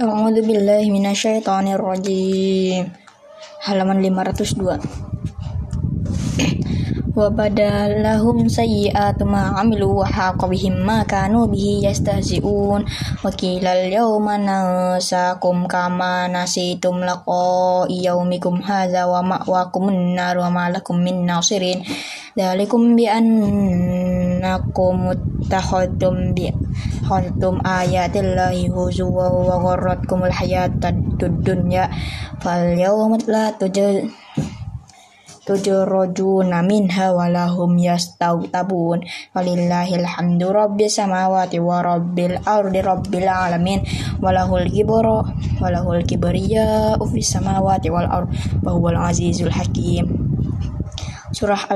A'udzu billahi minasyaitonir rajim. Halaman 502. Wa badalahum sayyi'atu ma 'amilu wa haqa bihim ma kanu bihi yastahzi'un. Wa qila al-yawma nansakum kama nasitum laqa yaumikum hadza wa ma'wakumun nar wa ma lakum min nasirin. Dzalikum bi annakum muttakhadtum bi khaltum ayatillahi huzuwa wa gharratkumul hayatad dunya fal yawma la tujal tujrajuna minha wa lahum yastautabun walillahil hamdu rabbis samawati wa rabbil ardi rabbil alamin walahul kibra walahul kibriya fis samawati wal ard wa huwal azizul hakim surah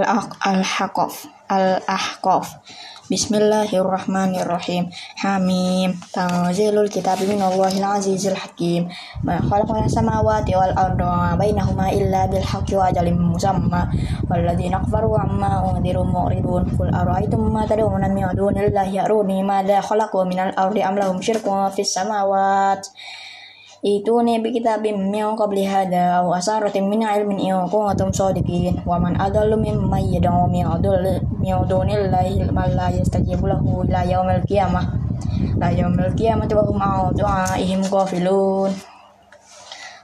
al-ahqaf al-ahqaf Bismillahirrahmanirrahim. Hamim. Tanzilul kitab minallahil azizil hakim. Ma khalaqna samawati wal arda wa bainahuma illa bil haqqi wa ajalin musamma. Walladzina kafaru amma unziru mu'ridun. Qul ara'aytum ma tad'una min dunillahi aruni madza khalaqu minal ardi am lahum syirkun fis samawati Ituni bi kitabim min qabli hada aw asaratin min ilmin in kuntum sadiqin wa man adallu mimman yad'u min min dunillahi man la yastajibu lahu ila yaumil qiyamah. La yaumil qiyamati wa hum an du'aihim ghafilun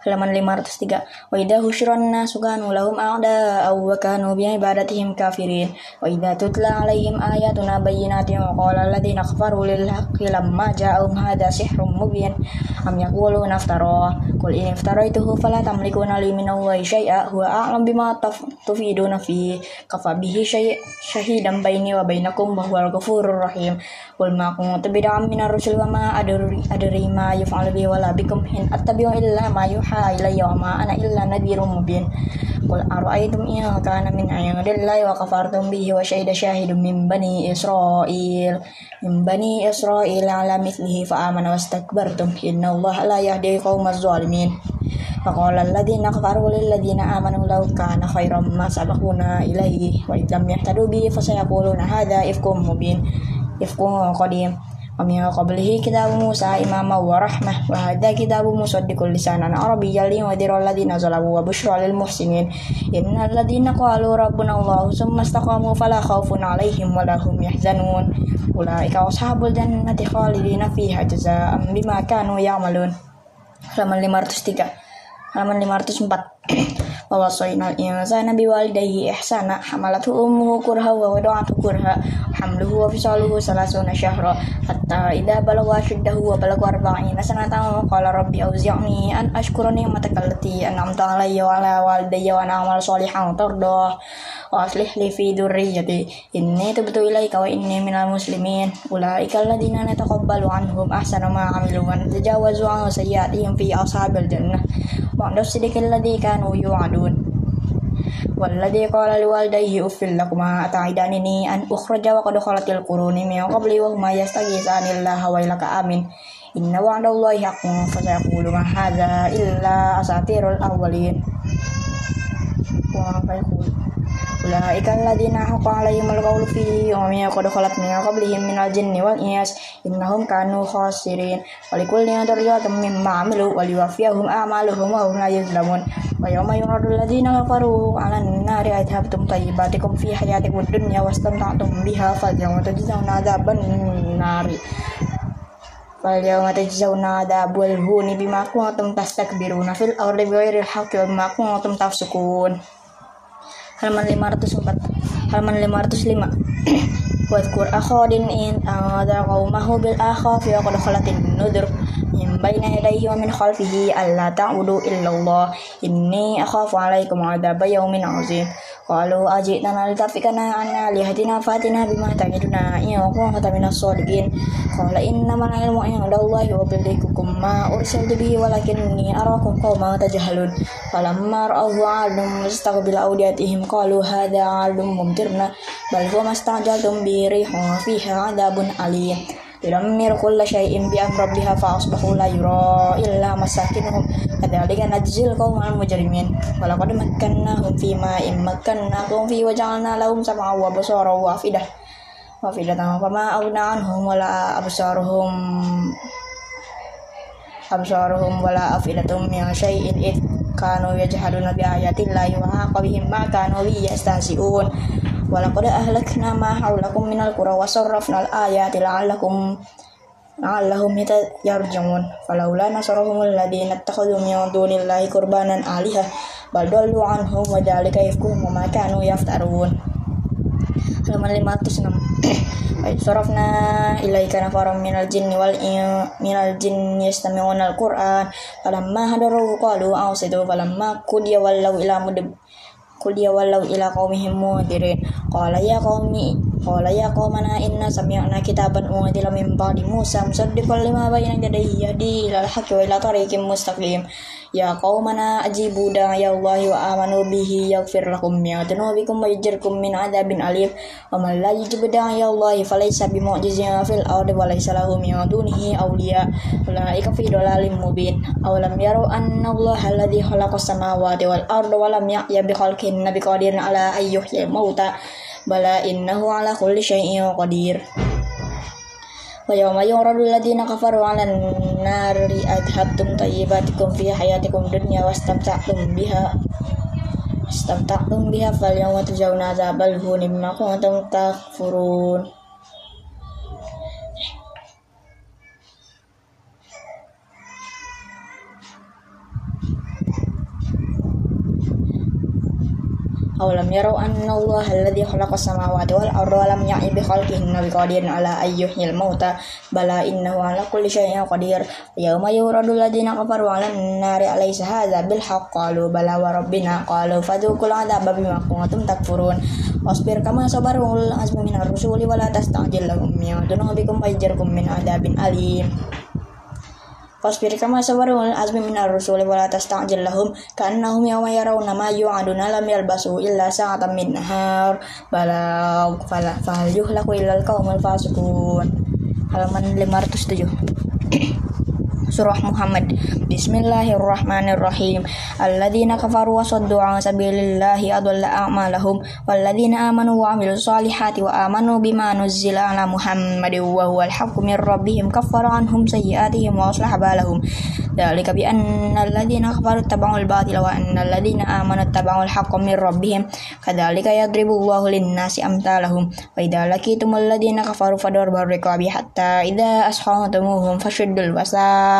halaman 503 wa idza husyran nasu kanu lahum a'da aw wa kanu bi ibadatihim kafirin. Wa idza tutla alaihim ayatuna bayyinatin qala alladziina kafaru lil haqqi lamma ja'ahum hadza sihrun mubin. Am yaquluna iftara. Qul in iftaraituhu fala tamlikuna li min Allahi syai'a huwa a'lam bima tufiduna fi. Kafa bihi syahidan baini wa bainakum wa huwal ghafurur rahim. Qul ma kuntu bid'an minar rusul wa ma adri ma yuf'alu bi wala bikum in attabi'u illa ma yuha yuha ilayya wa ma ana illa nadhirun mubin qul ara'aytum in kana min 'indillahi wa kafartum bihi wa syahida syahidun min bani israil min bani israil ala mithlihi fa amana wastakbartum inna allaha la yahdi qaumal zalimin فقال الذين كفروا للذين آمنوا لو كان خيرا ما سبقونا إليه وإذ لم يهتدوا به فسيقولون هذا إفك مبين إفك قديم ومن قبله كتاب موسى إماما ورحمة وهذا كتاب مصدق لسانا عربيا لينذر الذين ظلموا وبشرى للمحسنين إن الذين قالوا ربنا الله ثم استقاموا فلا خوف عليهم ولا هم يحزنون أولئك أصحاب الجنة خالدين فيها جزاء بما كانوا يعملون halaman 503 halaman 504 wa wasaina al-insana biwalidayhi ihsana hamalatu ummuhu kurha wa wada'athu kurha hamluhu wa fisaluhu salasuna syahra hatta idza balagha ashuddahu wa balagha arba'ina sanatan wa qala rabbi awzi'ni an ashkura ni'mataka allati an'amta alayya wa ala walidayya wa an a'mala sholihan tardah أعمل صالحا ترضاه وأصلح لي في ذريتي إني تبت إليك وإني من المسلمين أولئك الذين نتقبل عنهم أحسن ما عملوا ونتجاوز عن سيئاتهم في أصحاب الجنة وعند الصدق الذي كانوا يوعدون والذي قال لوالديه أف لكما أتعدانني أن أخرج وقد خلت القرون من قبلي وهما يستغيثان الله ويلك آمين إن وعد الله حق فسيقول ما هذا إلا أساطير الأولين ويقول أولئك الذين حق عليهم القول في أمم قد خلت من قبلهم من الجن والإنس إنهم كانوا خاسرين ولكل درجات مما عملوا وليوفيهم أعمالهم وهم لا يظلمون ويوم يرد الذين كفروا على النار أذهبتم طيباتكم في حياتكم الدنيا واستمتعتم بها فاليوم تجزون عذاب النار فاليوم تجزون عذاب الهون بما كنتم تستكبرون في الأرض بغير الحق وبما كنتم تفسقون halaman 504 halaman 505 wadkur akhadin in anzara qaumahu bil akhafi wa qad khalatin nudur min bayna yadayhi wa min khalfihi alla ta'budu illallah inni akhafu alaikum adaba yaumin azim qalu ajitana litafikana anna lihatina fatina bima ta'iduna in kunta minas sadiqin qala innamal ilmu indallahi wa billakum ma ursiltu bihi walakinni arakum qauman tajhalun falamma ra'ahu 'alum mustaqbil awdiyatihim qalu hadha 'alum mumtirna bal huwa mastajaltum bi rihun fiha 'adabun alim tudammiru kulla syai'in impian amri rabbiha fa asbahu la yura illa masakinuhum. Kadzalika najzil qauman mujrimin. Wa laqad makkannahum fi ma'in makkannahum fi wajalna lahum sam'a wa basara wa afidah wa afidatan fa ma aghna anhum wala absaruhum absaruhum wala afidatum min syai'in. Id kanu yajhaduna bi ayati llahi wa haqa bihim ma walaqad ahlakna ma haulakum minal qura wa al ayati la'allakum la'allahum yarji'un. Falaula nasarahumul ladina ittakhadhu min dunillahi qurbanan aliha bal dallu anhum wa dzalika ifkuhum ma kanu yaftarun. Halaman 506 sarafna ilaika nafaram minal jinni wal minal jinni yastami'una al-qur'an falamma hadaru qalu awsidu falamma qudiya ila qudiya wallau ila qaumihim mudirin. Qala ya qaumi qala ya qaumana inna sami'na kitaban unzila min ba'di Musa musaddiqan lima bayna yadayhi yahdi ilal haqqi wa ila tariqim mustaqim. Ya qaumana ajibu ya Allah wa amanu bihi yaghfir lakum min dhunubikum wa yajirkum min adabin alim. Wa man ya Allah falaysa bimu'jizin fil ardi wa laysa lahu min dunihi awliya. Ulaika fi dhalalin mubin. Aw lam yaru anna Allah alladhi khalaqa samawati wal arda wa lam ya'ya bi khalqihin nabi qadir ala ayyuhil mauta bala innahu ala kulli syai'in qadir. Wa yawma yuradu alladziina kafaru 'alan nari adhabtum tayyibatikum fi hayatikum dunya wastamta'tum biha wastamta'tum biha fal yawma tujawna 'adzabal hunim ma kuntum takfurun. أولم يروا أن الله الذي خلق السماوات والأرض ولم يعي بخلقهن بقدير على أن يحيي الموتى بلى إنه على كل شيء قدير يوم يورد الذين كفروا على النار أليس هذا بالحق قالوا بلى وربنا قالوا فذوقوا العذاب بما كنتم تكفرون واصبر كما صبر أولو العزم من الرسول ولا تستعجل لهم من ذنوبكم ويجركم من عذاب أليم Fasbir kama sabarul azmi minar rusuli wala tasta'jil lahum ka'annahum yawma yarawna ma yu'aduna lam yalbasu illa sa'atan min nahar. Bala fala fal yuhlaku illal qaumul fasiqun. Halaman 507 surah Muhammad Bismillahirrahmanirrahim Alladzina kafaru wa saddu an sabilillahi adalla a'malahum Walladzina amanu wa amilu salihati wa amanu bima nuzzila ala Muhammad wa huwa al-haqqu min rabbihim kaffara anhum sayyiatihim wa aslaha balahum Dalika bi anna alladzina kafaru taba'u al-batila wa anna alladzina amanu taba'u al-haqqa min rabbihim Kadzalika yadribu Allahu lin-nasi amtalahum Wa idza laqitum alladzina kafaru fadarbar riqabi hatta idza askhantumuhum fashuddul wasa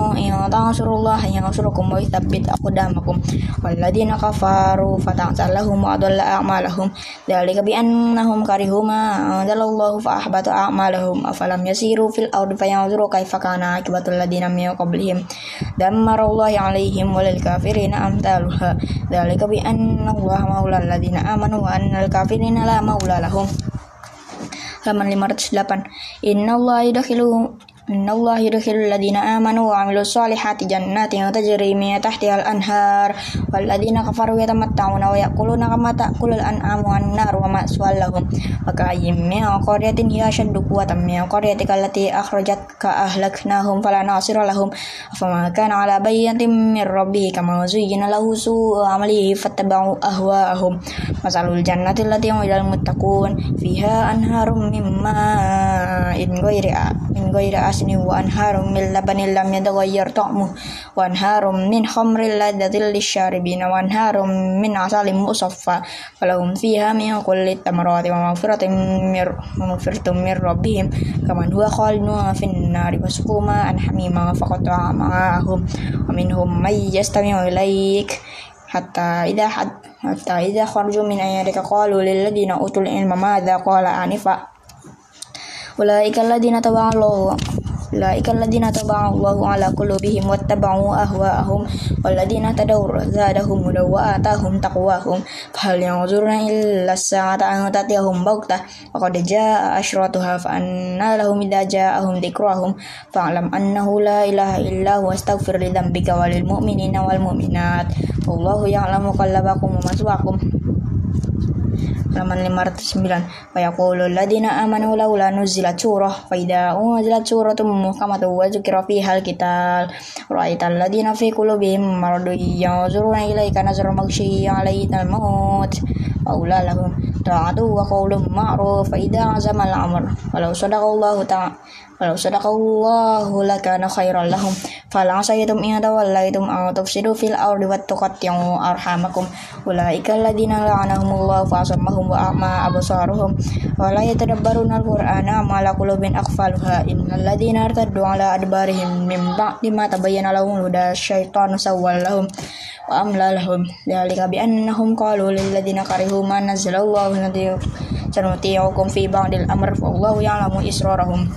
in tansurullaha yansurukum wa yuthabbit aqdamakum walladzina kafaru fata'sallahum wa adalla a'malahum dzalika bi annahum karihu ma anzalallahu fa ahbata a'malahum afalam yasiru fil ardi fayanzuru kaifa kana akibatul ladzina min qablihim dammarallahu 'alaihim walil kafirina amtaluha dzalika bi annallaha maulal ladzina amanu wa annal kafirina la maula lahum halaman 508 Inna Allah yudakhilu Inna Allah yudkhilul ladina amanu wa amilu salihati jannatin tajri min tahtiha al-anhar wal ladina kafaru yatamatta'una wa ya'kuluna kama ta'kulul an'amu wan nar wa ma'swal lahum wa ka'ayyim min qaryatin hiya ashaddu quwwatan min qaryatika allati akhrajatka ahlaknahum fala nasira lahum. Fama kana ala bayyinatin min rabbih kama zuyyina lahu su'u amalihi fattaba'u ahwa'ahum. Masalul jannati allati wa'idal muttaqun fiha حسن وأنهار من لبن لم يتغير طعمه وأنهار من خمر لذة للشاربين وأنهار من عسل مصفى فلهم فيها من كل الثمرات ومغفرة من ومغفرة من ربهم. كمن هو خالد في النار وسقوا ماء حميما فقطع معهم ومنهم من يستمع إليك حتى إذا حد حتى إذا خرجوا من أيارك قالوا للذين أوتوا العلم ماذا قال آنفا؟ أولئك الذين تبع الله Ulaika alladziina taba'a Allahu 'ala qulubihim wattaba'u ahwa'ahum walladziina tadaw zadahum hudaw wa atahum taqwahum fahal yanzuruna illa as-sa'ata an tatiyahum baghtah wa qad jaa'a asyratuha fa anna lahum idza jaa'ahum dzikrahum fa'lam annahu la ilaha illa huwa astaghfir li dzambika walil mu'minina wal mu'minat wallahu ya'lamu qallabakum wa maswaakum halaman 509 wa yaqulu alladziina aamanu laula nuzilat surah fa idza unzilat suratun muhkamatun wa dzukira fiha al-qital ra'aital alladziina fi qulubihim maradun yanzuruna ilaika nazra maghshiyyin 'alayhi al-maut aula lahum ta'atu wa qawlun ma'ruf fa idza 'azama al-amr walau sadaqallahu ta'ala walau sadaqallahu lakana khairan lahum fala asaytum in tawallaitum an tufsidu fil ardi tuqatti'u arhamakum ulaika alladziina la'anahumullahu fa asammahum wa a'ma absaruhum wa la yatadabbaruna al-qur'ana ma la qulubin aqfaluha innal ladziina irtaddu ala adbarihim min ba'di ma tabayyana lahum huda syaitanu sawwal lahum wa amla lahum dzalika bi qalu lil ladziina karihu ma nazzalallahu sanuti'ukum fi ba'dil amr wallahu ya'lamu israrahum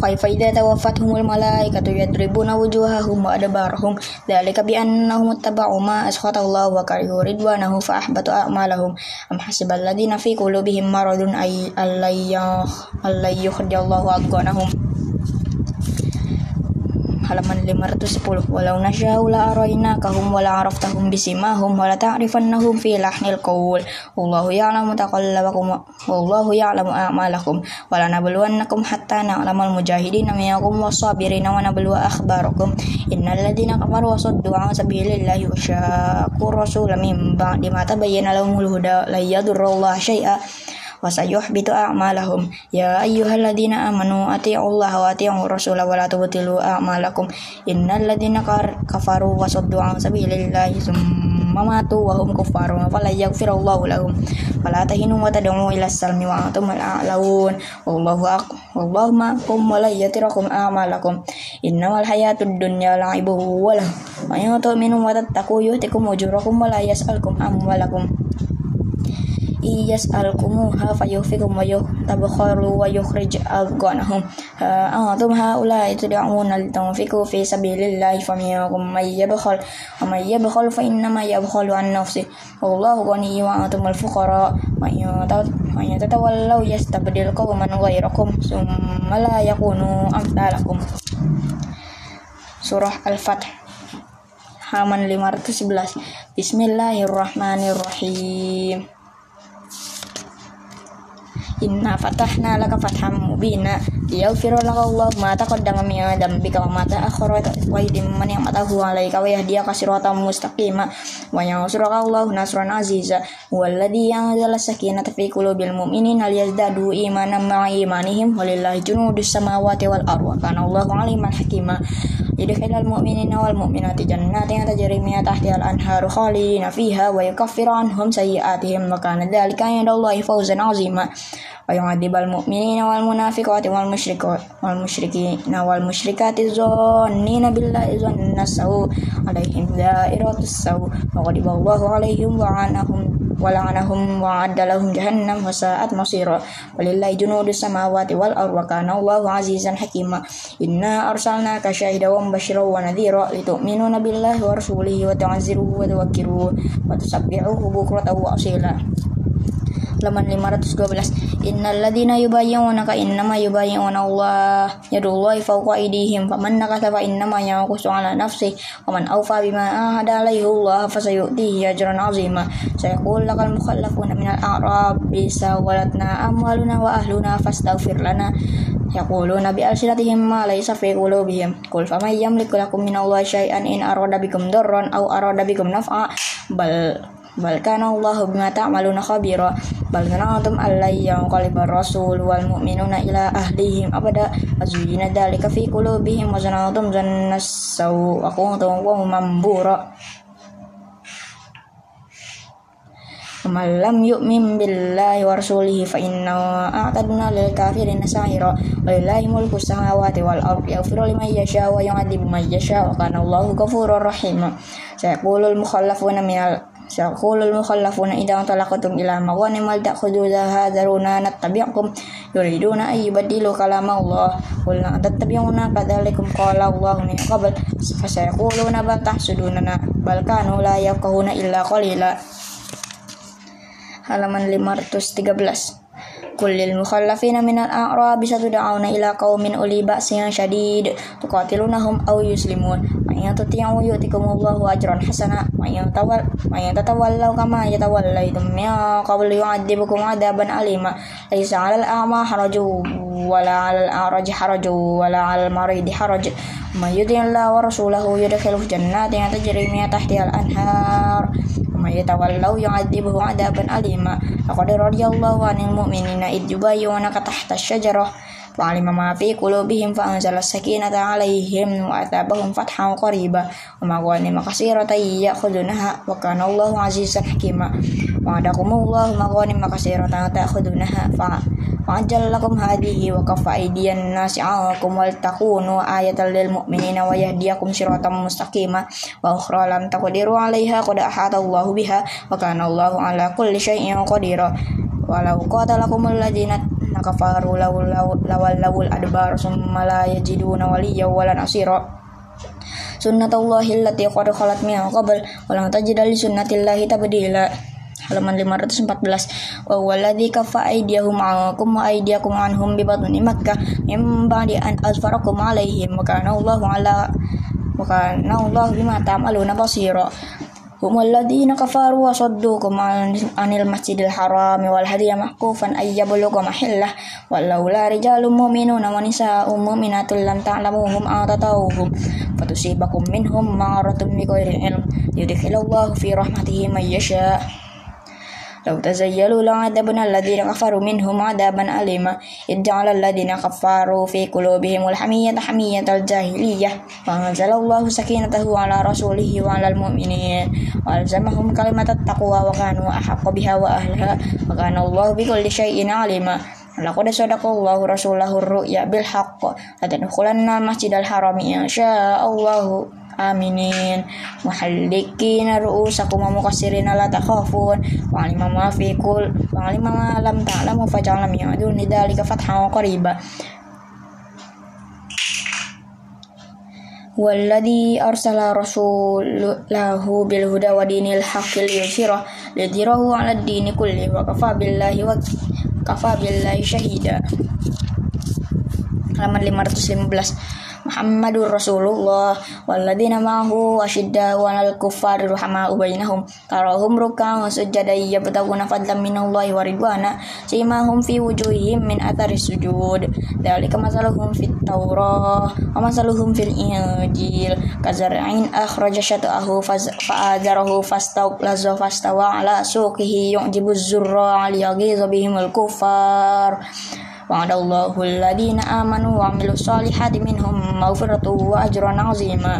kaifa idza tawaffatuhumul malaikatu yadribuna wujuhahum wa adbarahum. Dzalika bi annahum ittaba'u ma askhata Allah wa karihu ridwanahu fa ahbatu a'malahum. Am hasibal ladzina fi qulubihim maradun ay allayyah allayyukhrijallahu adghanahum halaman 510 walau nasya'u la arainakahum wa la araftahum bisimahum wa la ta'rifannahum fi lahnil qawl wallahu ya'lamu taqallabakum wallahu ya'lamu a'malakum. Wa la nabluwannakum hatta na'lamal mujahidina minkum was-sabirina wa nabluwa akhbarakum innal ladzina kafaru wa saddu 'an sabilillahi wa shaqqu rasula min ba'di ma tabayyana lahumul huda la yadurrullaha syai'a وسيحبط أعمالهم يا أيها الذين آمنوا أطيعوا الله وأطيعوا الرسول ولا تبطلوا أعمالكم إن الذين كفروا وصدوا عن سبيل الله ثم ماتوا وهم كفار فلا يغفر الله لهم ولا تهنوا وتدعوا إلى السلم وأنتم الأعلون والله أقوى والله معكم ولا يتركم أعمالكم إنما الحياة الدنيا لعب وله وإن تؤمنوا وتتقوا يؤتكم أجوركم ولا يسألكم أموالكم yas'alkumuha fayufikum wa tabkharu wa yukhrij adghanahum antum haula tud'una litunfiqu fi sabilillahi faminkum may yabkhal wa may yabkhal fa innama yabkhalu an nafsi. Wallahu ghaniyyun wa antumul fuqara. Wa yatatawallaw yastabdil qauman ghayrakum summa la yakunu amsalakum Surah Al-Fath halaman 511 Bismillahirrahmanirrahim Inna fatahna laka fatham mubina. Liyaghfira laka Allah ma taqaddama min dhanbika wa ma ta'akhkhara wa yutimma man ni'matahu 'alaika wa yahdiyaka siratan mustaqima. Wa yansuraka Allah nasran aziza. Walladhi anzala sakinata fi qulubil mu'minina liyazdadu imanan ma'a imanihim. Walillahi junudus samawati wal ardi wa kana Allahu 'aliman hakima. Yudkhilul mu'minina wal mu'minati jannatin tajri min tahtiha al-anharu khalidina fiha wa yukaffiru anhum sayyi'atihim wa kana dhalika 'inda Allahi fawzan 'azima ويعذب المؤمنين والمنافقات والمشركات والمشركين والمشركات الظانين بالله ظن السوء عليهم دائرة السوء وغضب الله عليهم وعنهم ولعنهم وعد لهم جهنم وساءت مصيرا ولله جنود السماوات والأرض وكان الله عزيزا حكيما إنا أرسلناك شاهدا ومبشرا ونذيرا لتؤمنون بالله ورسوله وتعزروه وتوكروه وتسبحوه بكرة وأصيلا halaman 512 innal ladzina yubayyi'unaka innama yubayyi'una Allah. Yadullahi fawqa aydihim. Faman nakatha fa innama yanqusu ala nafsi wa man awfa bima ahada alayhi Allah fasayu'tihi ajran 'azima. Sayaqul lakal mukhallafuna minal a'rab. Bisa walatna amwaluna wa ahluna fastaghfir lana. Yaquluna bi alsinatihim ma laysa fi qulubihim. Qul faman yamliku lakum minallahi syai'an in arada bikum darran aw arada bikum naf'a. Bal bal kana Allahu bima ta'maluna khabira. Bal antum allai yanqaliba rasul wal mu'minuna ila ahlihim abada. Azuyina dalika fi qulubihim wa zanantum zannas saw. Wa kuntum wa mambura Malam yuk mimbillahi billahi wa rasulihi fa inna a'tadna lil kafirin sahira wa ilahi mulku samawati wal ardi yaghfiru liman yasha wa yu'adhibu man yasha. Wa kana Allahu ghafurur rahim. Sayaqulul mukhallafuna minal سيقول المخلفون إذا انطلقتم إلى مغانم لتأخذوها ذرونا نتبعكم يريدون أن يبدلوا كلام الله قل لا تتبعونا كذلكم قال الله من قبل فسيقولون بل تحسدوننا بل كانوا لا يفقهون إلا قليلا halaman 513 kullil mukhallafina minal a'rab satud'auna ila qaumin uli ba'sin syadid. Tuqatilunahum aw yuslimun. Mayan tuti'u yu'tikumullahu ajran hasana. Mayan tawal mayan tatawallaw kama yatawallaitum min qabl yu'adzibukum 'adaban alima. Laisa 'alal a'ma harajun ولا على الأعرج حرج ولا على المريض حرج من يطع الله ورسوله يدخله جنات تجري من تحتها الأنهار ومن يتولوا يعذبه عذابا أليما لقد رضي الله عن المؤمنين إذ يبايعونك تحت الشجرة وعلم ما في قلوبهم فأنزل السكينة عليهم وأثابهم فتحا قريبا ومغانم كثيرة يأخذونها وكان الله عزيزا حكيما وعدكم الله مغانم كثيرة تأخذونها وعجل لكم هذه وكف أيدي الناس عنكم ولتكونوا آية للمؤمنين ويهديكم صراطا مستقيما وأخرى لم تقدروا عليها قد أحاط الله بها وكان الله على كل شيء قديرا ولو قاتلكم الذين كفروا لو لولوا الأدبار ثم لا يجدون وليا ولا نصيرا سنة الله التي قد خلت من قبل ولن تجد لسنة الله تبديلا halaman 514 wa walladzi kaffa aydiyahum ankum wa aydiyakum anhum bi batni makkah min ba'di an azfarakum alaihim wa kana Allahu ala wa kana Allahu bima ta'maluna basira هم الذين كفروا وصدوكم عن المسجد الحرام والهدي محكوفا أن يبلغ محله ولولا رجال مؤمنون ونساء مؤمنات لم تعلموهم أن تطوهم فتصيبكم منهم معرة بغير علم يدخل الله في رحمته من يشاء لو تزيلوا لعذبنا الذين كفروا منهم عذابا أليما إذ جعل الذين كفروا في قلوبهم الحمية حمية الجاهلية فأنزل الله سكينته على رسوله وعلى المؤمنين وألزمهم كلمة التقوى وكانوا أحق بها وأهلها وكان الله بكل شيء عليما لقد صدق الله رسوله الرؤيا بالحق لتدخلن المسجد الحرام إن شاء الله aminin muhallikina ru'usakum wa muqassirina la takhafun wa alima ma fi kul wa alima ma lam ta'lamu faj'ala min duni dzalika fathan qariba والذي أرسل رسوله بالهدى ودين الحق ليظهره ليظهره على الدين كله وكفى بالله وكفى بالله شهيدا halaman 515 Muhammadur Rasulullah walladzina ma'ahu asyidda wa al kuffar ruhama bainahum. Tarahum ruk'an sujada yabtaguna fadlan minallahi wa ridwana simahum fi wujuhihim min athari sujud. Dzalika masaluhum fit taurah wa masaluhum fil injil. Kazar'in akhraja syata'ahu fa'adarahu fastawlaza fastawa ala suqihi yu'jibu zurra al yaghizu bihimul kuffar وعد الله الذين آمنوا وعملوا الصالحات منهم مغفرة وأجر عظيما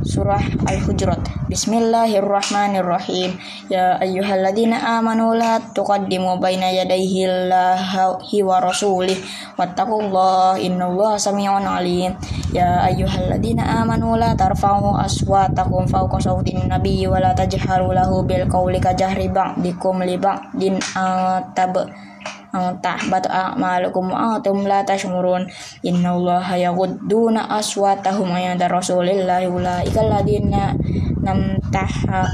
Surah Al-Hujurat Bismillahirrahmanirrahim Ya ayyuhalladzina amanu la tuqaddimu baina yadayhi Allahi wa rasulih Wattaqullaha innallaha sami'un alim Ya ayyuhalladzina amanu la tarfa'u aswatakum fawqa sawtin nabiyyi wa la tajharu lahu bil qawli kajahri ba'dikum li ba'din atab tahbat a'malukum antum la tashmurun. Innallaha yaghudduna aswatahum inda rasulillahi ulaika alladziina namtaha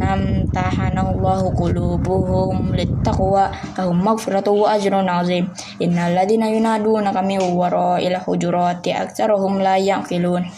namtahanallahu qulubuhum littaqwa lahum maghfiratu wa ajrun azim. Innal ladzina yunaduna kami wara'il hujurati aktsaruhum la yaqilun